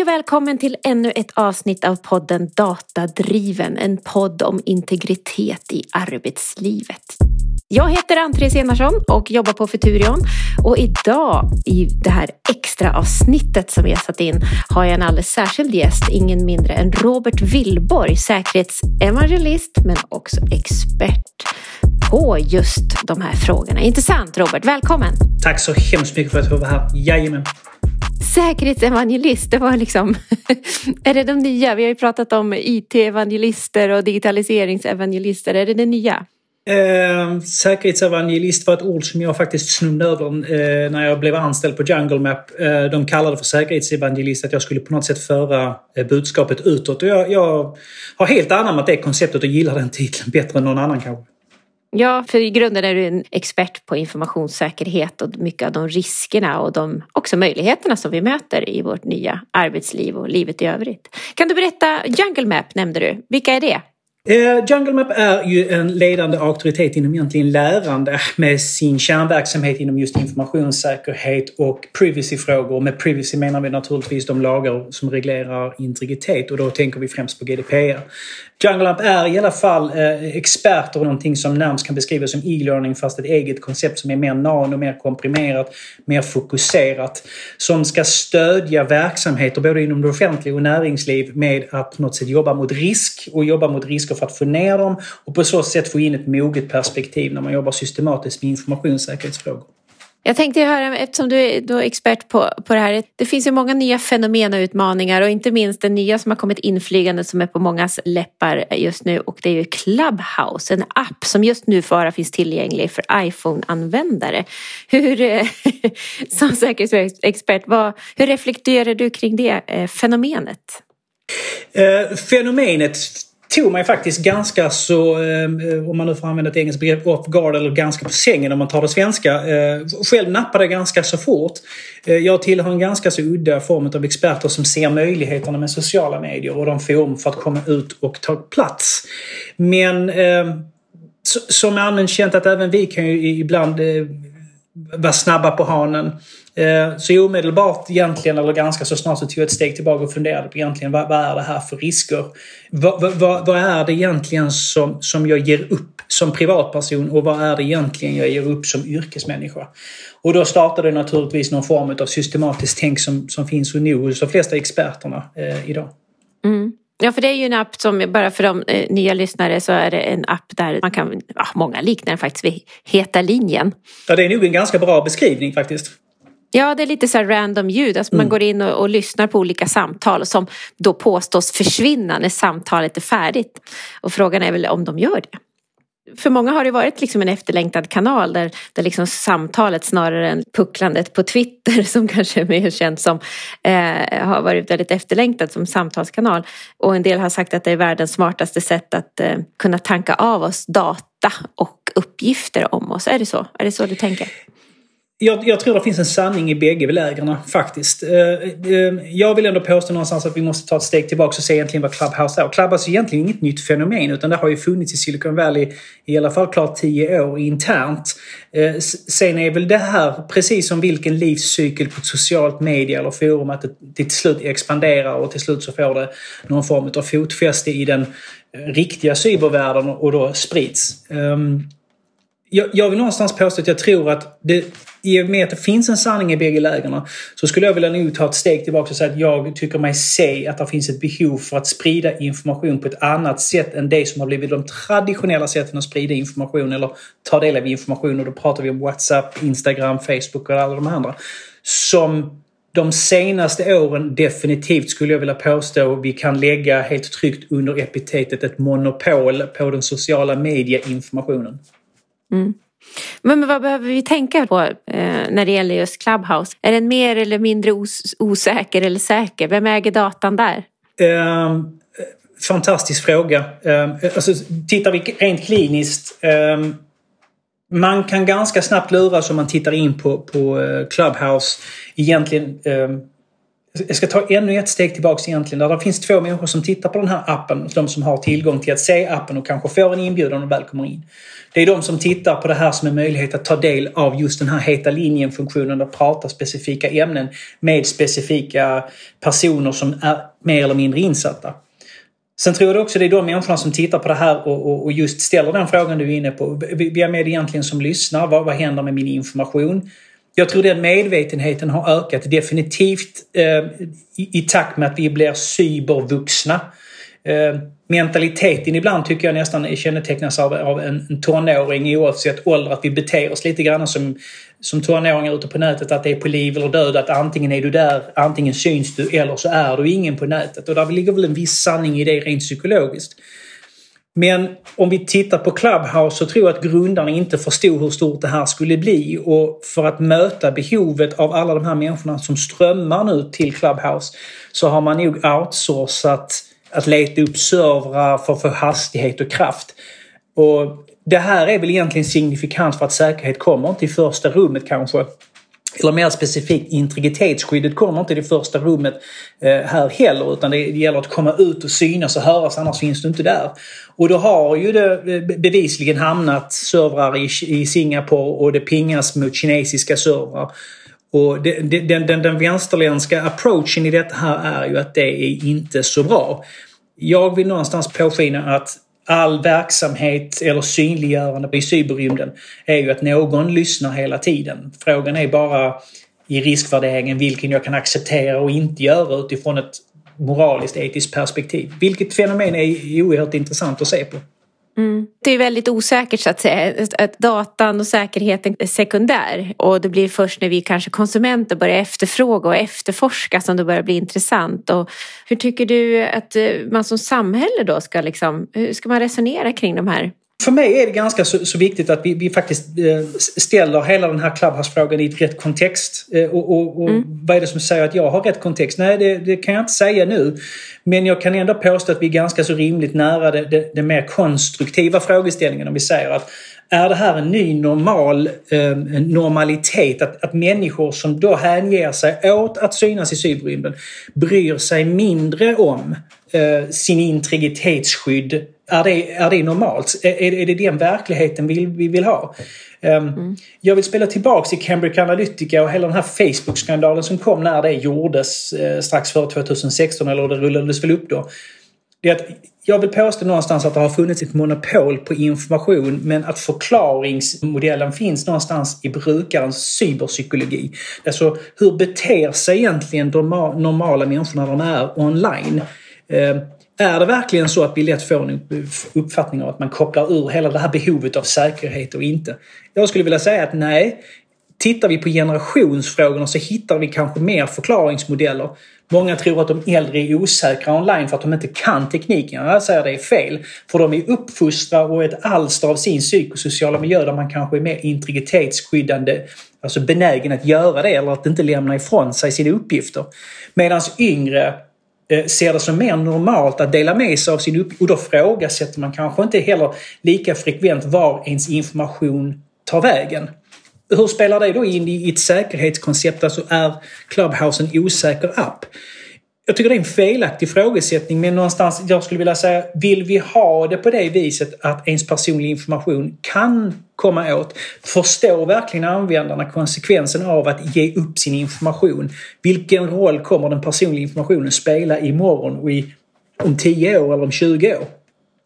Hej och välkommen till ännu ett avsnitt av podden Datadriven, en podd om integritet i arbetslivet. Jag heter Ann-Therese Enarsson och jobbar på Futurion och idag i det här extra avsnittet som vi har satt in har jag en alldeles särskild gäst, ingen mindre än Robert Willborg, säkerhetsevangelist men också expert på just de här frågorna. Intressant Robert, välkommen! Tack så hemskt mycket för att jag får vara här. Jajamän! Säkerhetsevangelist, det var liksom... är det de nya? Vi har ju pratat om IT-evangelister och digitaliseringsevangelister. Är det det nya? Eh, säkerhetsevangelist var ett ord som jag faktiskt snubblade över eh, när jag blev anställd på Jungle Map. Eh, de kallade det för säkerhetsevangelist, att jag skulle på något sätt föra eh, budskapet utåt. Och jag, jag har helt anammat det konceptet och gillar den titeln bättre än någon annan kanske. Ja, för i grunden är du en expert på informationssäkerhet och mycket av de riskerna och de också möjligheterna som vi möter i vårt nya arbetsliv och livet i övrigt. Kan du berätta, Jungle Map nämnde du, vilka är det? Eh, Jungle Map är ju en ledande auktoritet inom egentligen lärande med sin kärnverksamhet inom just informationssäkerhet och privacyfrågor. Med privacy menar vi naturligtvis de lagar som reglerar integritet och då tänker vi främst på GDPR. Jungle Map är i alla fall eh, experter på någonting som närmast kan beskrivas som e-learning fast ett eget koncept som är mer nano, mer komprimerat, mer fokuserat. Som ska stödja verksamheter både inom det offentliga och näringsliv med att på något sätt jobba mot risk och jobba mot risk risker för att få ner dem och på så sätt få in ett moget perspektiv när man jobbar systematiskt med informationssäkerhetsfrågor. Jag tänkte höra, eftersom du är då expert på, på det här. Det finns ju många nya fenomen och utmaningar och inte minst den nya som har kommit inflygande som är på mångas läppar just nu och det är ju Clubhouse, en app som just nu bara finns tillgänglig för iPhone-användare. Hur, som säkerhetsexpert, vad, hur reflekterar du kring det eh, fenomenet? Eh, fenomenet tog mig faktiskt ganska så, eh, om man nu får använda ett engelskt begrepp, off guard eller ganska på sängen om man tar det svenska. Eh, själv nappade jag ganska så fort. Eh, jag tillhör en ganska så udda form av experter som ser möjligheterna med sociala medier och de forum för att komma ut och ta plats. Men som är allmänt känt att även vi kan ju ibland vara snabba på hanen. Eh, så omedelbart egentligen, eller ganska så snart, så tog jag ett steg tillbaka och funderade på egentligen vad, vad är det här för risker? Vad, vad, vad, är det egentligen som, som jag ger upp som privatperson och vad är det egentligen jag ger upp som yrkesmänniska? Och då startade naturligtvis någon form av systematiskt tänk som, som finns hos de flesta experterna eh, idag. Mm. Ja, för det är ju en app som, bara för de eh, nya lyssnare, så är det en app där man kan, ja, många liknar den faktiskt vid Heta linjen. Ja, det är nog en ganska bra beskrivning faktiskt. Ja, det är lite så här random ljud. Alltså mm. Man går in och, och, lyssnar på olika samtal som då påstås försvinna när samtalet är färdigt. Och frågan är väl om de gör det. För många har det varit liksom en efterlängtad kanal där, där liksom samtalet snarare än pucklandet på Twitter som kanske är mer känt som eh, har varit väldigt efterlängtad som samtalskanal. Och en del har sagt att det är världens smartaste sätt att eh, kunna tanka av oss data och uppgifter om oss. Är det så? Är det så du tänker? Jag, jag, tror det finns en sanning i bägge lägren faktiskt. Eh, eh, jag vill ändå påstå någonstans att vi måste ta ett steg tillbaka och se egentligen vad Clubhouse är. Clubhouse är egentligen inget nytt fenomen utan det har ju funnits i Silicon Valley i alla fall klart tio år internt. Eh, sen är väl det här precis som vilken livscykel på ett socialt media eller forum att det till slut expanderar och till slut så får det någon form av fotfäste i den riktiga cybervärlden och då sprids. Ehm, jag, jag vill någonstans påstå att jag tror att det, i och med att det finns en sanning i bägge lägena så skulle jag vilja nog ta ett steg tillbaka och säga att jag tycker mig se att det finns ett behov för att sprida information på ett annat sätt än det som har blivit de traditionella sätten att sprida information eller ta del av information. Och då pratar vi om WhatsApp, Instagram, Facebook och alla de andra. Som de senaste åren definitivt skulle jag vilja påstå vi kan lägga helt tryggt under epitetet ett monopol på den sociala medieinformationen. Mm. Men, vad behöver vi tänka på eh, när det gäller just Clubhouse? Är den mer eller mindre os osäker eller säker? Vem äger datan där? Ehm, eh, fantastisk fråga. Ehm, eh, alltså, tittar vi rent kliniskt eh, man kan ganska snabbt luras om man tittar in på, på eh, Clubhouse egentligen ehm, jag ska ta ännu ett steg tillbaks egentligen. Där det finns två människor som tittar på den här appen. De som har tillgång till att se appen och kanske får en inbjudan och väl kommer in. Det är de som tittar på det här som en möjlighet att ta del av just den här heta linjen-funktionen och prata specifika ämnen med specifika personer som är mer eller mindre insatta. Sen tror jag också det är de människorna som tittar på det här och, och, och just ställer den frågan du är inne på. Vem är det egentligen som lyssnar? Vad, vad händer med min information? Jag tror den medvetenheten har ökat definitivt eh, i, i takt med att vi blir cybervuxna. Eh, mentaliteten ibland tycker jag nästan kännetecknas av, av en, en tonåring oavsett ålder. Att vi beter oss lite grann som, som tonåringar ute på nätet. Att det är på liv eller död. Att antingen är du där, antingen syns du eller så är du ingen på nätet. Och där ligger väl en viss sanning i det rent psykologiskt. Men om vi tittar på Clubhouse så tror jag att grundarna inte förstod hur stort det här skulle bli. Och för att möta behovet av alla de här människorna som strömmar nu till Clubhouse så har man nog outsourcat att leta upp servrar för att få hastighet och kraft. Och det här är väl egentligen signifikant för att säkerhet kommer inte i första rummet kanske. Eller mer specifikt integritetsskyddet kommer inte i det första rummet eh, här heller utan det gäller att komma ut och synas och höras annars finns du inte där. Och då har ju det eh, bevisligen hamnat servrar i Singapore och det pingas mot kinesiska servrar. Och den, den, den, den vänsterländska approachen i detta här är ju att det är inte så bra. Jag vill någonstans påskina att all verksamhet eller synliggörande i cyberrymden är ju att någon lyssnar hela tiden. Frågan är bara i riskvärderingen vilken jag kan acceptera och inte göra utifrån ett moraliskt etiskt perspektiv. Vilket fenomen är oerhört intressant att se på. Mm. Det är väldigt osäkert så att säga. Att datan och säkerheten är sekundär. Och det blir först när vi kanske konsumenter börjar efterfråga och efterforska som det börjar bli intressant. Och hur tycker du att eh, man som samhälle då ska liksom, hur ska man resonera kring de här för mig är det ganska så, så viktigt att vi, vi, faktiskt eh, ställer hela den här Clubhouse-frågan i ett rätt kontext. Eh, och, och, och mm. vad är det som säger att jag har rätt kontext? Nej, det, det, kan jag inte säga nu. Men jag kan ändå påstå att vi är ganska så rimligt nära det, det, det mer konstruktiva frågeställningen om vi säger att är det här en ny normal eh, normalitet? Att, att människor som då hänger sig åt att synas i cyberrymden bryr sig mindre om eh, sin integritetsskydd är det, är det normalt? Är, är det den verkligheten vi, vi vill ha? Um, mm. Jag vill spela tillbaks till Cambridge Analytica och hela den här Facebook-skandalen som kom när det gjordes eh, strax före 2016 eller det rullades väl upp då. Det är att jag vill påstå någonstans att det har funnits ett monopol på information men att förklaringsmodellen finns någonstans i brukarens cyberpsykologi. Alltså hur beter sig egentligen de normala människorna när de är online? Är det verkligen så att vi lätt får en uppfattning av att man kopplar ur hela det här behovet av säkerhet och inte? Jag skulle vilja säga att nej. Tittar vi på generationsfrågorna så hittar vi kanske mer förklaringsmodeller. Många tror att de äldre är osäkra online för att de inte kan tekniken. Jag säger det är fel. För de är uppfostrade och ett alster av sin psykosociala miljö där man kanske är mer integritetsskyddande, alltså benägen att göra det eller att inte lämna ifrån sig sina uppgifter. Medan yngre Eh, ser det som mer normalt att dela med sig av sin uppgift och då frågasätter man kanske inte heller lika frekvent var ens information tar vägen. Hur spelar det då in i ett säkerhetskoncept? Alltså är Clubhouse en osäker app? Jag tycker det är en felaktig frågesättning men någonstans, jag skulle vilja säga, vill vi ha det på det viset att ens personlig information kan komma åt? Förstår verkligen användarna konsekvensen av att ge upp sin information? Vilken roll kommer den personliga informationen spela imorgon och i, om 10 år eller om 20 år?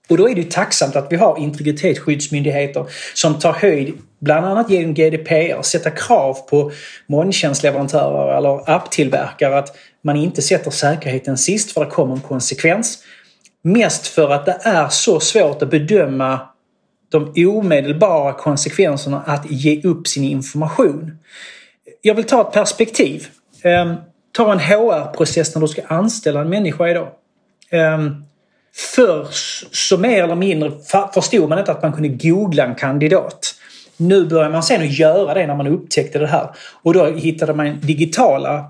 Och då är det tacksamt att vi har integritetsskyddsmyndigheter som tar höjd, bland annat genom GDPR, sätta krav på molntjänstleverantörer eller apptillverkare att man inte sätter säkerheten sist för det kommer en konsekvens. Mest för att det är så svårt att bedöma de omedelbara konsekvenserna att ge upp sin information. Jag vill ta ett perspektiv. Ehm, ta en HR-process när du ska anställa en människa idag. Ehm, Förr så mer eller mindre förstod man inte att man kunde googla en kandidat. Nu börjar man sen att göra det när man upptäckte det här. Och då hittade man digitala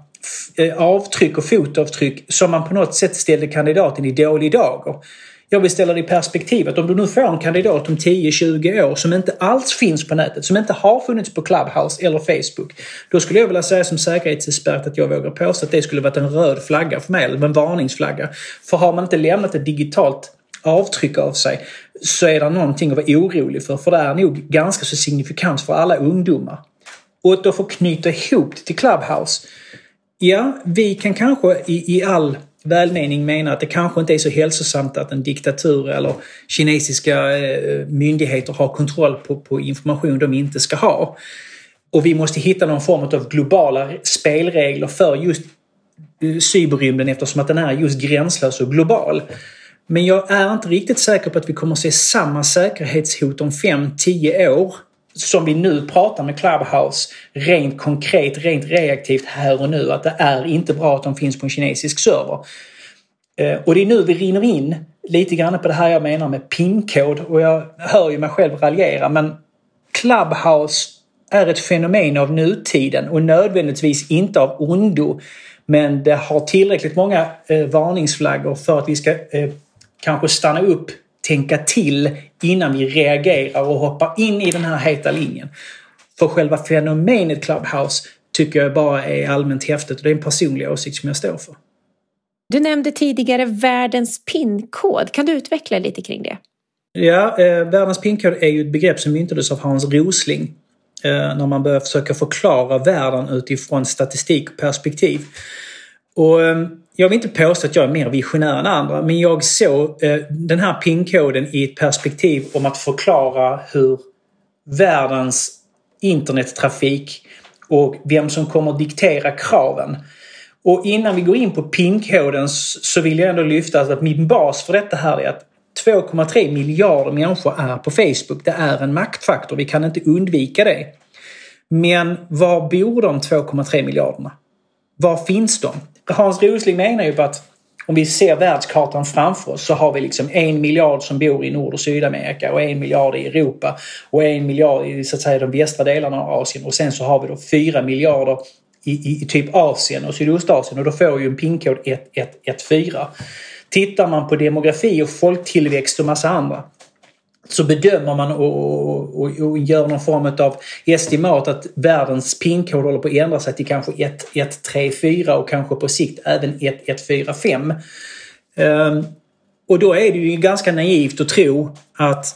eh, avtryck och fotavtryck som man på något sätt ställde kandidaten i dålig dager. Jag vill ställa det i perspektivet. Om du nu får en kandidat om 10-20 år som inte alls finns på nätet, som inte har funnits på Clubhouse eller Facebook. Då skulle jag vilja säga som säkerhetsexpert att jag vågar påstå att det skulle varit en röd flagga för mig, eller en varningsflagga. För har man inte lämnat ett digitalt avtryck av sig så är det någonting att vara orolig för. För det är nog ganska så signifikant för alla ungdomar. Och att då få knyta ihop det till Clubhouse. Ja, vi kan kanske i, i all välmening menar att det kanske inte är så hälsosamt att en diktatur eller kinesiska eh, myndigheter har kontroll på, på information de inte ska ha. Och vi måste hitta någon form av globala spelregler för just eh, cyberrymden eftersom att den är just gränslös och global. Men jag är inte riktigt säker på att vi kommer att se samma säkerhetshot om 5-10 år som vi nu pratar med Clubhouse rent konkret, rent reaktivt här och nu. Att det är inte bra att de finns på en kinesisk server. Eh, och det är nu vi rinner in lite grann på det här jag menar med pinkod och jag hör ju mig själv raljera men Clubhouse är ett fenomen av nutiden och nödvändigtvis inte av ondo. Men det har tillräckligt många eh, varningsflaggor för att vi ska eh, kanske stanna upp, tänka till innan vi reagerar och hoppar in i den här heta linjen. För själva fenomenet Clubhouse tycker jag bara är allmänt häftigt och det är en personlig åsikt som jag står för. Du nämnde tidigare världens pinkod. Kan du utveckla lite kring det? Ja, eh, världens pinkod är ju ett begrepp som myntades av Hans Rosling eh, när man började försöka förklara världen utifrån statistik och perspektiv. Och eh, jag vill inte påstå att jag är mer visionär än andra, men jag såg eh, den här pinkoden i ett perspektiv om att förklara hur världens internettrafik och vem som kommer att diktera kraven. Och innan vi går in på pinkoden så vill jag ändå lyfta att min bas för detta här är att 2,3 miljarder människor är på Facebook. Det är en maktfaktor, vi kan inte undvika det. Men var bor de 2,3 miljarderna? Var finns de? Hans Rosling menar ju på att om vi ser världskartan framför oss så har vi liksom en miljard som bor i Nord och Sydamerika och en miljard i Europa och en miljard i så att säga, de västra delarna av Asien och sen så har vi då fyra miljarder i, i, i typ Asien och Sydostasien och då får ju en pinkod 1114. Tittar man på demografi och folktillväxt och massa andra så bedömer man och, och, och, gör någon form av estimat att världens pinkod håller på att ändra sig till kanske 1134 och kanske på sikt även 1145. Um, ehm, och då är det ju ganska naivt att tro att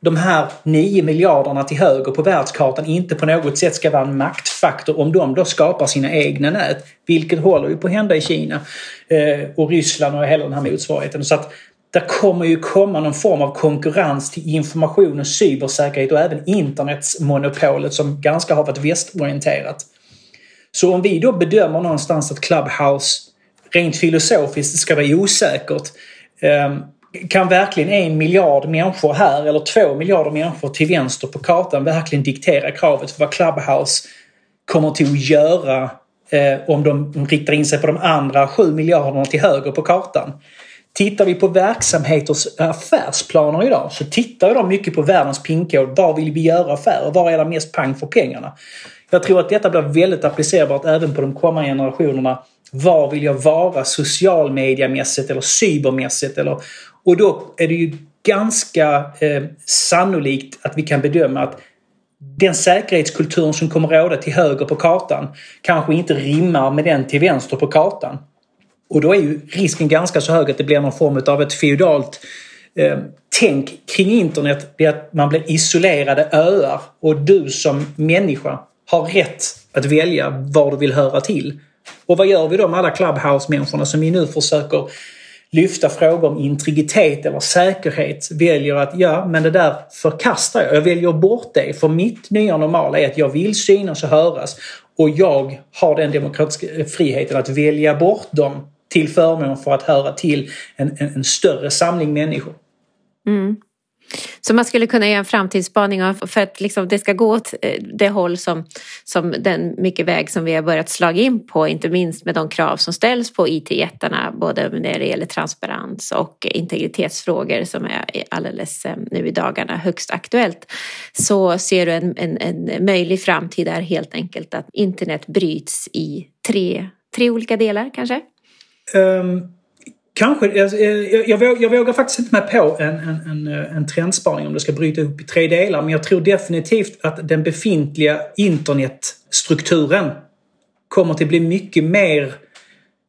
de här 9 miljarderna till höger på världskartan inte på något sätt ska vara en maktfaktor om de då skapar sina egna nät. Vilket håller ju på att hända i Kina eh, och Ryssland och hela den här motsvarigheten. Så att det kommer ju komma någon form av konkurrens till information och cybersäkerhet och även internetsmonopolet som ganska har varit västorienterat. Så om vi då bedömer någonstans att Clubhouse rent filosofiskt ska vara osäkert ehm, kan verkligen en miljard människor här eller två miljarder människor till vänster på kartan verkligen diktera kravet för vad Clubhouse kommer till att göra eh, om de riktar in sig på de andra sju miljarderna till höger på kartan? Tittar vi på verksamheters affärsplaner idag så tittar de mycket på världens pinkod. Var vill vi göra affärer? Var är det mest pang för pengarna? Jag tror att detta blir väldigt applicerbart även på de kommande generationerna. Var vill jag vara socialmediamässigt eller cybermässigt? Eller, och då är det ju ganska eh, sannolikt att vi kan bedöma att den säkerhetskulturen som kommer råda till höger på kartan kanske inte rimmar med den till vänster på kartan. Och då är ju risken ganska så hög att det blir någon form av ett feodalt eh, tänk kring internet. Det är att man blir isolerade öar och du som människa har rätt att välja var du vill höra till. Och vad gör vi då med alla Clubhouse-människorna som vi nu försöker lyfta frågor om integritet eller säkerhet väljer att ja, men det där förkastar jag. Jag väljer bort det för mitt nya normala är att jag vill synas och höras och jag har den demokratiska eh, friheten att välja bort dem till förmån för att höra till en, en, en större samling människor. Mm. Så man skulle kunna göra en framtidsspaning för att liksom det ska gå åt eh, det håll som, som den mycket väg som vi har börjat slå in på, inte minst med de krav som ställs på IT-jättarna, både när det gäller transparens och integritetsfrågor som är alldeles eh, nu i dagarna högst aktuellt. Så ser du en, en, en möjlig framtid där helt enkelt att internet bryts i tre, tre olika delar kanske? Um Kanske. Alltså, eh, jag, jag, jag vågar faktiskt inte med på en, en, en, eh, en trendspaning om det ska bryta upp i tre delar. Men jag tror definitivt att den befintliga internetstrukturen kommer att bli mycket mer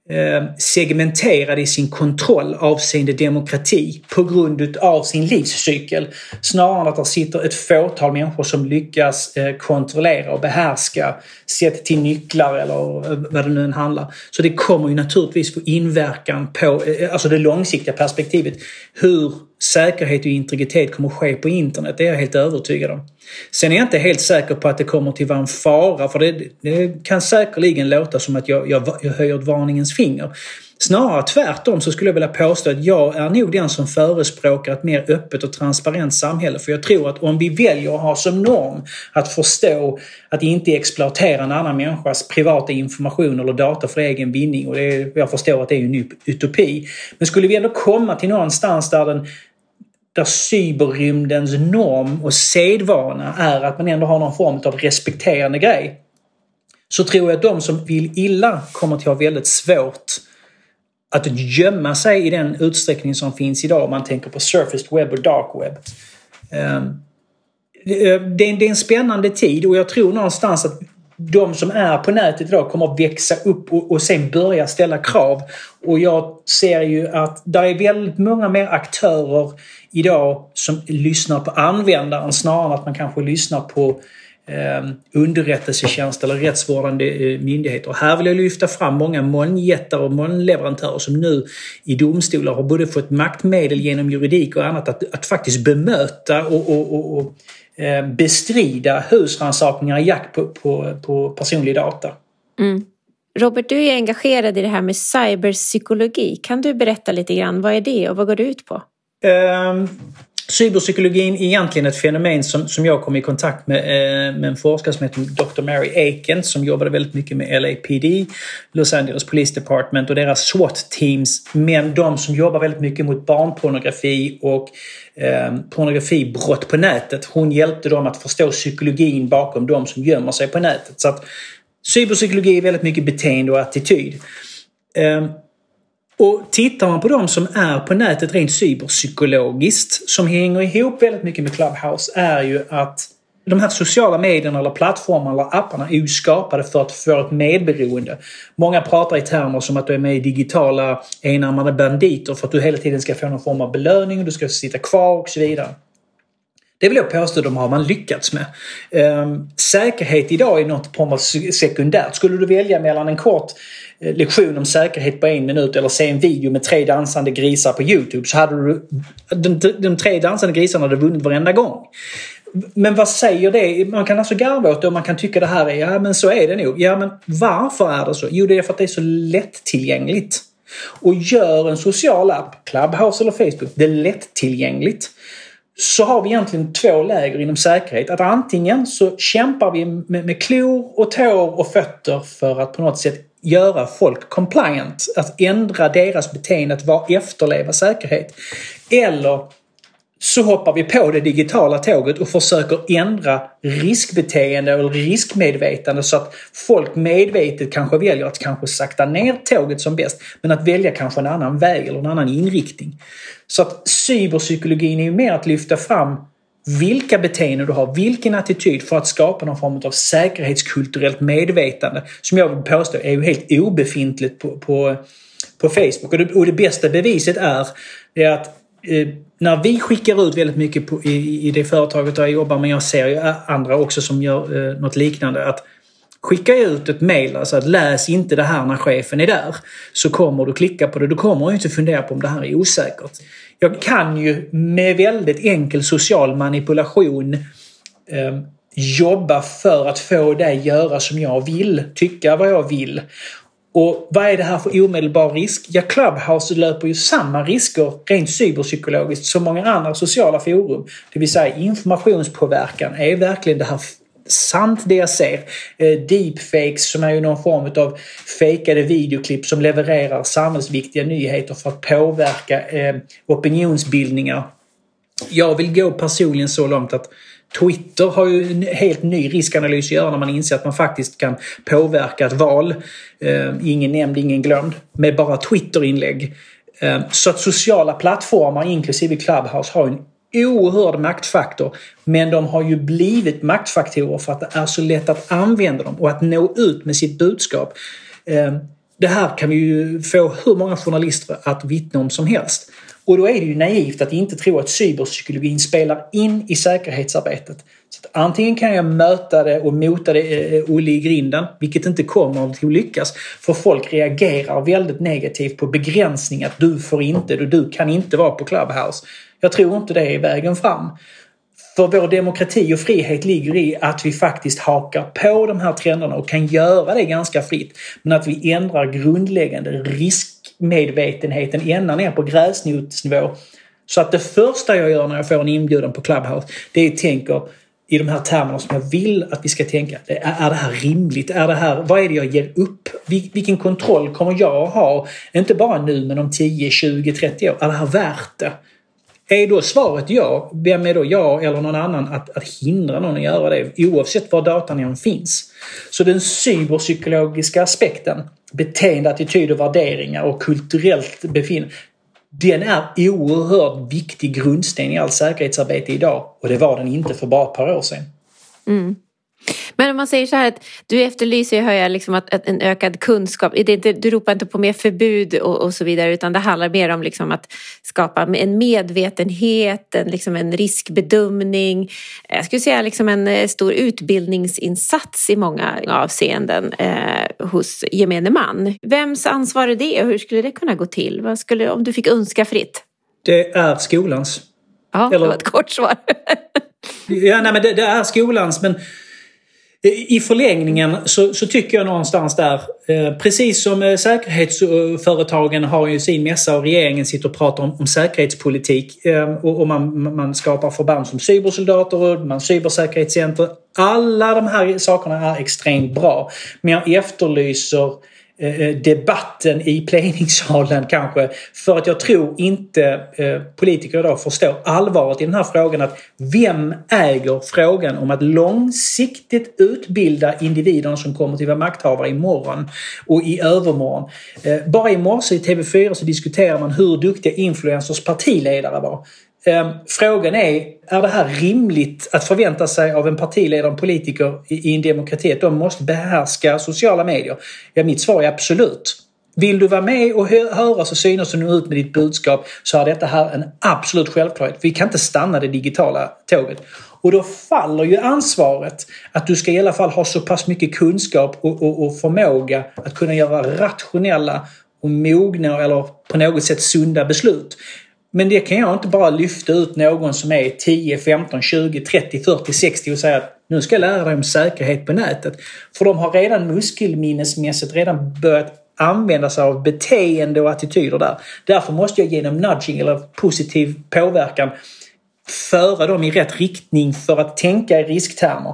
Eh, segmenterad i sin kontroll avseende demokrati på grund av sin livscykel. Snarare än att det sitter ett fåtal människor som lyckas eh, kontrollera och behärska sett till nycklar eller eh, vad det nu än handlar. Så det kommer ju naturligtvis få inverkan på, alltså det långsiktiga perspektivet, hur säkerhet och integritet kommer att ske på internet. Det är jag helt övertygad om. Sen är jag inte helt säker på att det kommer till vara en fara för det, det kan säkerligen låta som att jag, jag, jag höjer ett varningens finger. Snarare tvärtom så skulle jag vilja påstå att jag är nog den som förespråkar ett mer öppet och transparent samhälle. För jag tror att om vi väljer att ha som norm att förstå att inte exploatera en annan människas privata information eller data för egen vinning och det är, jag förstår att det är en utopi. Men skulle vi ändå komma till någonstans där den där cyberrymdens norm och sedvana är att man ändå har någon form av respekterande grej. Så tror jag att de som vill illa kommer att ha väldigt svårt att gömma sig i den utsträckning som finns idag om man tänker på surfaced web och dark web. Ehm, eh, det är en spännande tid och jag tror någonstans att de som är på nätet idag kommer att växa upp och, och sen börja ställa krav. Och jag ser ju att det är väldigt många mer aktörer idag som lyssnar på användaren snarare än att man kanske lyssnar på eh, underrättelsetjänst eller rättsvårdande eh, myndigheter. Här vill jag lyfta fram många molnjättar och molnleverantörer som nu i domstolar har både fått maktmedel genom juridik och annat att, att faktiskt bemöta och, och, och, och eh, bestrida husrannsakningar i jakt på, på, på personlig data. Mm. Robert, du är engagerad i det här med cyberpsykologi. Kan du berätta lite grann, vad är det och vad går det ut på? Eh, cyberpsykologin är egentligen ett fenomen som, som jag kom i kontakt med, eh, med en forskare som heter Dr. Mary Aiken som jobbade väldigt mycket med LAPD, Los Angeles Police Department och deras SWAT-teams. Men de som jobbar väldigt mycket mot barnpornografi och eh, pornografibrott på nätet. Hon hjälpte dem att förstå psykologin bakom de som gömmer sig på nätet. Så att cyberpsykologi är väldigt mycket beteende och attityd. Eh, och tittar man på de som är på nätet rent cyberpsykologiskt, som hänger ihop väldigt mycket med Clubhouse, är ju att de här sociala medierna eller plattformarna eller apparna är ju skapade för att få ett medberoende. Många pratar i termer som att du är med i digitala enarmade banditer för att du hela tiden ska få någon form av belöning och du ska sitta kvar och så vidare. Det vill jag påstå att de har man lyckats med. Ehm, säkerhet idag är något form av sekundärt. Skulle du välja mellan en kort eh, lektion om säkerhet på en minut eller se en video med tre dansande grisar på Youtube så hade du... De, de tre dansande grisarna hade vunnit varenda gång. Men vad säger det? Man kan alltså garva åt det och man kan tycka det här är, ja men så är det nog. Ja men varför är det så? Jo det är för att det är så lättillgängligt. Och gör en social app, Clubhouse eller Facebook, det är lättillgängligt så har vi egentligen två läger inom säkerhet. Att antingen så kämpar vi med, med klor och tår och fötter för att på något sätt göra folk compliant. Att ändra deras beteende att vara, efterleva säkerhet. Eller så hoppar vi på det digitala tåget och försöker ändra riskbeteende eller riskmedvetande så att folk medvetet kanske väljer att kanske sakta ner tåget som bäst men att välja kanske en annan väg eller en annan inriktning. Så att cyberpsykologin är ju mer att lyfta fram vilka beteenden du har, vilken attityd för att skapa någon form av säkerhetskulturellt medvetande som jag vill påstå är ju helt obefintligt på, på, på Facebook. Och det, och det bästa beviset är, är att eh, när vi skickar ut väldigt mycket på, i, i det företaget där jag jobbar, men jag ser ju andra också som gör eh, något liknande, att Skicka ut ett mail, alltså att läs inte det här när chefen är där. Så kommer du klicka på det. Du kommer ju inte fundera på om det här är osäkert. Jag kan ju med väldigt enkel social manipulation eh, jobba för att få dig göra som jag vill, tycka vad jag vill. Och vad är det här för omedelbar risk? Ja, Clubhouse löper ju samma risker rent cyberpsykologiskt som många andra sociala forum. Det vill säga informationspåverkan är verkligen det här sant det jag ser. Eh, deepfakes som är ju någon form av fejkade videoklipp som levererar samhällsviktiga nyheter för att påverka eh, opinionsbildningar. Jag vill gå personligen så långt att Twitter har ju en helt ny riskanalys att göra när man inser att man faktiskt kan påverka ett val. Eh, ingen nämnd, ingen glömd. Med bara Twitterinlägg. Eh, så att sociala plattformar inklusive Clubhouse har en oerhörd maktfaktor. Men de har ju blivit maktfaktorer för att det är så lätt att använda dem och att nå ut med sitt budskap. Eh, det här kan vi ju få hur många journalister att vittna om som helst. Och då är det ju naivt att inte tro att cyberpsykologin spelar in i säkerhetsarbetet. Så antingen kan jag möta det och mota det eh, Olle i grinden, vilket inte kommer att lyckas. För folk reagerar väldigt negativt på begränsning att du får inte, du, du kan inte vara på Clubhouse. Jag tror inte det är vägen fram. För vår demokrati och frihet ligger i att vi faktiskt hakar på de här trenderna och kan göra det ganska fritt. Men att vi ändrar grundläggande risk medvetenheten ända ner på gräsrotsnivå. Så att det första jag gör när jag får en inbjudan på Clubhouse, det är att tänka i de här termerna som jag vill att vi ska tänka. Är det här rimligt? Är det här, vad är det jag ger upp? Vilken kontroll kommer jag att ha? Inte bara nu men om 10, 20, 30 år. Är det här värt det? Är då svaret ja, vem är då jag eller någon annan att, att hindra någon att göra det oavsett var datan än finns? Så den cyberpsykologiska aspekten, beteende, attityder, värderingar och kulturellt befinnande den är oerhört viktig grundsten i allt säkerhetsarbete idag och det var den inte för bara ett par år sedan. Mm. Men om man säger så här att du efterlyser, hör jag, liksom att, att en ökad kunskap. Det inte, du ropar inte på mer förbud och, och, så vidare utan det handlar mer om liksom att skapa en medvetenhet, en, liksom en riskbedömning. Jag skulle säga liksom en eh, stor utbildningsinsats i många avseenden eh, hos gemene man. Vems ansvar är det och hur skulle det kunna gå till? Vad skulle, om du fick önska fritt? Det är skolans. Ja, Eller... det var ett kort svar. ja, nej, men det, det är skolans men i förlängningen så, så, tycker jag någonstans där, eh, precis som eh, säkerhetsföretagen har ju sin mässa och regeringen sitter och pratar om, om säkerhetspolitik eh, och, och man, man, skapar förband som cybersoldater och man cybersäkerhetscenter. Alla de här sakerna är extremt bra. Men jag efterlyser eh, Eh, eh, debatten i plenisalen kanske. För att jag tror inte eh, politiker idag förstår allvaret i den här frågan att vem äger frågan om att långsiktigt utbilda individerna som kommer till vara makthavare imorgon och i övermorgon. Bara i morse i TV4 så diskuterar man hur duktiga influencers partiledare var. Ehm, frågan är, är det här rimligt att förvänta sig av en partiledare och politiker i en demokrati att de måste behärska sociala medier? Ja, mitt svar är absolut. Vill du vara med och höras och synas och nå ut med ditt budskap så är detta här en absolut självklarhet. Vi kan inte stanna det digitala tåget. Och då faller ju ansvaret att du ska i alla fall ha så pass mycket kunskap och, och, och förmåga att kunna göra rationella och mogna eller på något sätt sunda beslut. Men det kan jag inte bara lyfta ut någon som är 10, 15, 20, 30, 40, 60 och säga att nu ska jag lära dig om säkerhet på nätet. För de har redan muskelminnesmässigt redan börjat använda sig av beteende och attityder där. Därför måste jag genom nudging eller positiv påverkan föra dem i rätt riktning för att tänka i risktermer.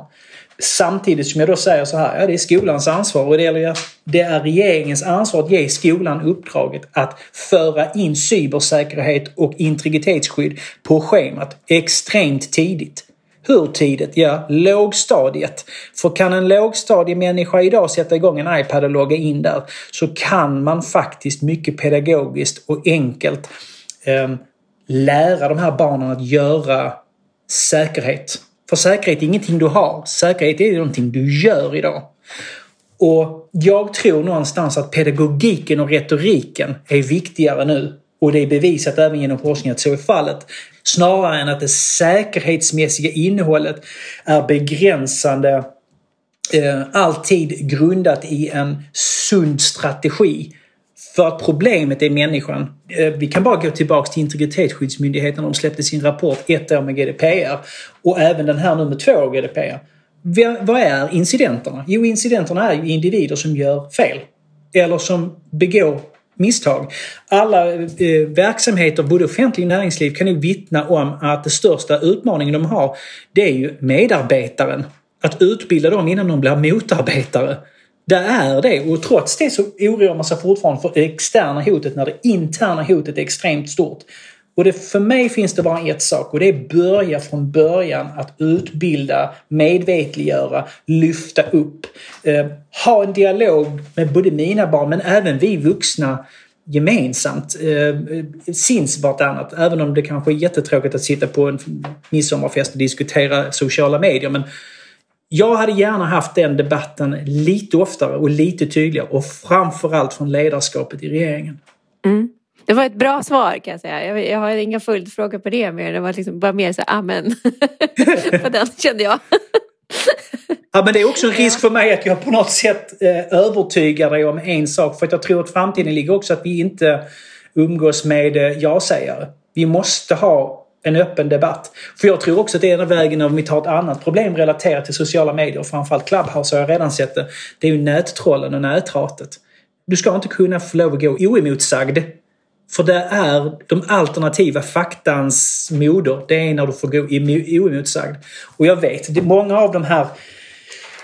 Samtidigt som jag då säger så här, ja det är skolans ansvar och det är, det är regeringens ansvar att ge skolan uppdraget att föra in cybersäkerhet och integritetsskydd på schemat extremt tidigt. Hur tidigt? Ja, lågstadiet. För kan en lågstadiemänniska idag sätta igång en iPad och logga in där så kan man faktiskt mycket pedagogiskt och enkelt eh, lära de här barnen att göra säkerhet. För säkerhet är ingenting du har. Säkerhet är någonting du gör idag. Och jag tror någonstans att pedagogiken och retoriken är viktigare nu. Och det är bevisat även genom forskning att så är fallet. Snarare än att det säkerhetsmässiga innehållet är begränsande eh, alltid grundat i en sund strategi för att problemet är människan. Eh, vi kan bara gå tillbaka till Integritetsskyddsmyndigheten. De släppte sin rapport ett år med GDPR och även den här nu med två år GDPR. Vad är incidenterna? Jo, incidenterna är ju individer som gör fel. Eller som begår misstag. Alla eh, verksamheter, både offentlig och näringsliv, kan ju vittna om att den största utmaningen de har, det är ju medarbetaren. Att utbilda dem innan de blir motarbetare. Det är det och trots det så oroar man sig fortfarande för det externa hotet när det interna hotet är extremt stort. Och det, för mig finns det bara ett sak och det är börja från början att utbilda, medvetliggöra, lyfta upp. Eh, ha en dialog med både mina barn men även vi vuxna gemensamt eh, sinns vartannat. Även om det kanske är jättetråkigt att sitta på en midsommarfest och diskutera sociala medier. Men jag hade gärna haft den debatten lite oftare och lite tydligare och framförallt från ledarskapet i regeringen. Mm. Det var ett bra svar kan jag säga. Jag, har inga följdfrågor på det mer. Det var liksom bara mer så amen. på den kände jag. Ja, men det är också en risk för mig att jag på något sätt eh, övertygar dig om en sak. För att jag tror att framtiden ligger också att vi inte umgås med eh, ja-sägare. Vi måste ha en öppen debatt. För jag tror också att det är ena vägen om vi tar ett annat problem relaterat till sociala medier, framförallt Clubhouse har jag redan sett det. Det är ju nättrollen och näthatet. Du ska inte kunna få lov att gå oemotsagd. För det är de alternativa faktans moder. Det är när du får gå oemotsagd. Och jag vet, det är många av de här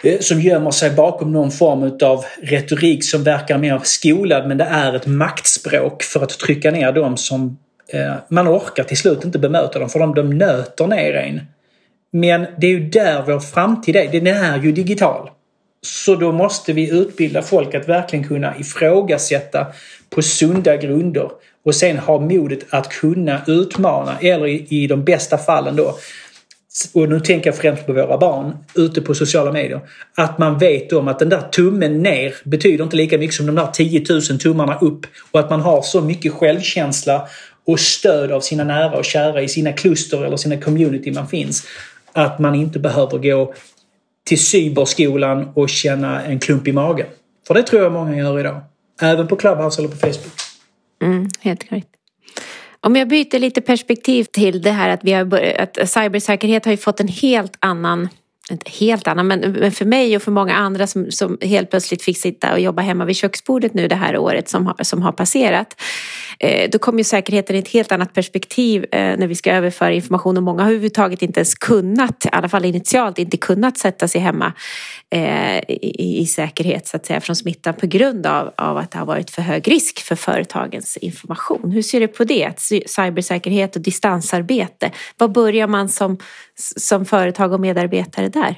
eh, som gömmer sig bakom någon form av retorik som verkar mer skolad men det är ett maktspråk för att trycka ner dem som Eh, man orkar till slut inte bemöta dem för de, de nöter ner en. Men det är ju där vår framtid är. Den är ju digital. Så då måste vi utbilda folk att verkligen kunna ifrågasätta på sunda grunder och sen ha modet att kunna utmana eller i, i de bästa fallen då och nu tänker jag främst på våra barn, ute på sociala medier. Att man vet om att den där tummen ner betyder inte lika mycket som de där 10 000 tummarna upp. Och att man har så mycket självkänsla och stöd av sina nära och kära i sina kluster eller sina community man finns. Att man inte behöver gå till cyberskolan och känna en klump i magen. För det tror jag många gör idag. Även på Clubhouse eller på Facebook. Mm, helt korrekt. Om jag byter lite perspektiv till det här att, vi har börjat, att cybersäkerhet har ju fått en helt annan inte helt annan, men, men för mig och för många andra som, som helt plötsligt fick sitta och jobba hemma vid köksbordet nu det här året som har, som har passerat. Eh, då kommer ju säkerheten i ett helt annat perspektiv eh, när vi ska överföra information och många har överhuvudtaget inte ens kunnat, i alla fall initialt, inte kunnat sätta sig hemma eh, i, i, säkerhet så att säga från smittan på grund av, av att det har varit för hög risk för företagens information. Hur ser du på det? Cybersäkerhet och distansarbete. Var börjar man som, som företag och medarbetare där?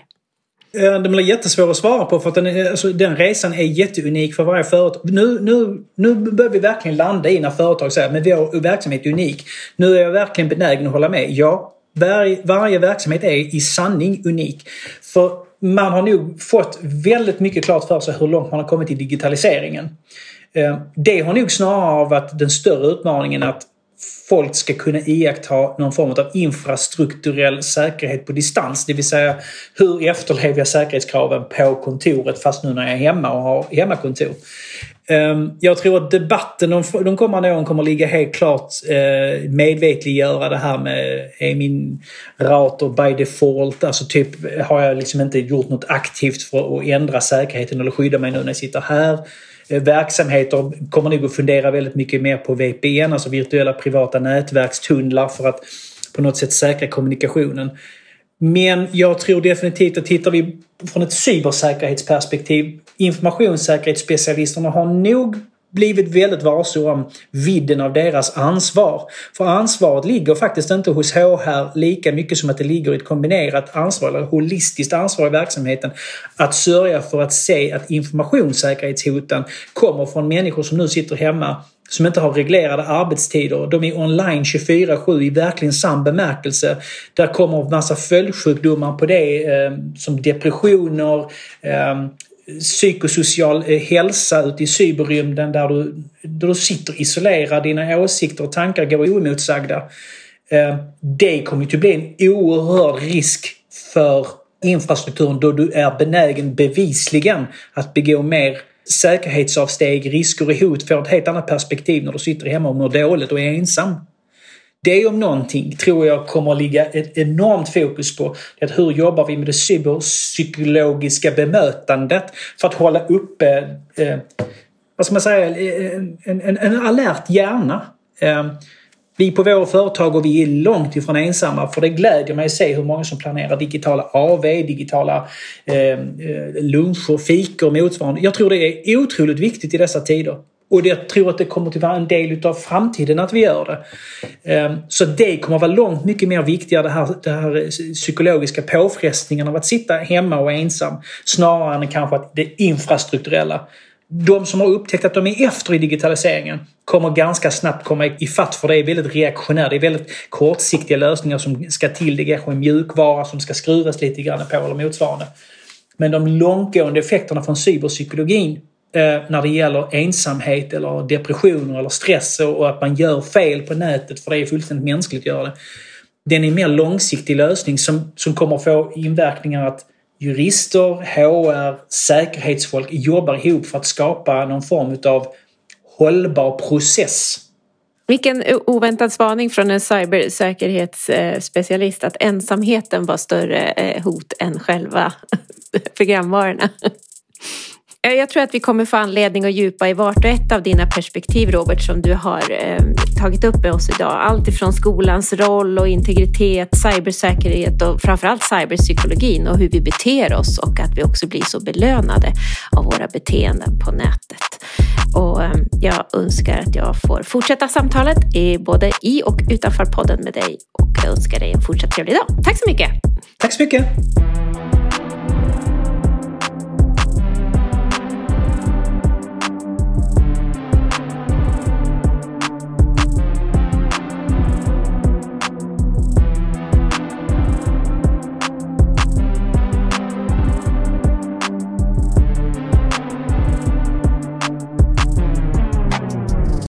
Eh, den blir jättesvår att svara på för att den, är, alltså, den resan är jätteunik för varje företag. Nu, nu, nu börjar vi verkligen landa i när företag säger att vår verksamhet är unik. Nu är jag verkligen benägen att hålla med. Ja, varje, varje verksamhet är i sanning unik. För man har nog fått väldigt mycket klart för sig hur långt man har kommit i digitaliseringen. Eh, det har nog snarare varit den större utmaningen att folk ska kunna iaktta någon form av infrastrukturell säkerhet på distans. Det vill säga hur efterlever jag säkerhetskraven på kontoret fast nu när jag är hemma och har hemmakontor. Ehm, jag tror att debatten de, kommande åren kommer ligga helt klart eh, medvetliggöra det här med är min router by default, alltså typ har jag liksom inte gjort något aktivt för att ändra säkerheten eller skydda mig nu när jag sitter här. Eh, verksamheter kommer nog att fundera väldigt mycket mer på VPN, alltså virtuella privata nätverkstunnlar för att på något sätt säkra kommunikationen. Men jag tror definitivt att tittar vi från ett cybersäkerhetsperspektiv, informationssäkerhetsspecialisterna har nog blivit väldigt varse om vidden av deras ansvar. För ansvaret ligger faktiskt inte hos HR lika mycket som att det ligger i ett kombinerat ansvar eller holistiskt ansvar i verksamheten. Att sörja för att se att informationssäkerhetshoten kommer från människor som nu sitter hemma som inte har reglerade arbetstider. De är online 24-7 i verkligen sann bemärkelse. Där kommer massa följdsjukdomar på det eh, som depressioner, eh, psykosocial eh, hälsa ute i cyberrymden där du, där du sitter isolerad, dina åsikter och tankar går oemotsagda. Eh, det kommer ju att bli en oerhörd risk för infrastrukturen då du är benägen bevisligen att begå mer säkerhetsavsteg, risker och hot får ett helt annat perspektiv när du sitter hemma och mår dåligt och är ensam. Det om någonting tror jag kommer att ligga ett enormt fokus på. Att hur jobbar vi med det cyberpsykologiska bemötandet för att hålla uppe eh, eh, vad ska man säga, en, en, en alert hjärna. Eh, vi på våra företag och vi är långt ifrån ensamma för det glädjer mig att se hur många som planerar digitala AV, digitala eh, eh, luncher, fikor och motsvarande. Jag tror det är otroligt viktigt i dessa tider. Och jag tror att det kommer att vara en del av framtiden att vi gör det. Ehm, så det kommer att vara långt mycket mer viktigare, det här, det här psykologiska påfrestningen av att sitta hemma och ensam. Snarare än kanske att det infrastrukturella. de som har upptäckt att de är efter i digitaliseringen kommer ganska snabbt komma ifatt för det är väldigt reaktionärt. Det är väldigt kortsiktiga lösningar som ska till. Det är kanske en mjukvara som ska skruvas lite grann på eller motsvarande. Men de långtgående effekterna från cyberpsykologin Eh, när det gäller ensamhet eller depressioner eller stress och att man gör fel på nätet, för det är fullständigt mänskligt att göra det. Den är en mer långsiktig lösning som, som kommer få inverkningar att jurister, HR, säkerhetsfolk jobbar ihop för att skapa någon form av hållbar process. Vilken oväntad spaning från en cybersäkerhetsspecialist att ensamheten var större eh, hot än själva programvarorna. Eh, jag tror att vi kommer få anledning att djupa i vart och ett av dina perspektiv Robert som du har eh, tagit upp med oss idag. Allt ifrån skolans roll och integritet, cybersäkerhet och framförallt cyberpsykologin och hur vi beter oss och att vi också blir så belönade av våra beteenden på nätet. Och eh, jag önskar att jag får fortsätta samtalet i, både i och utanför podden med dig och jag önskar dig en fortsatt trevlig dag. Tack så mycket! Tack så mycket!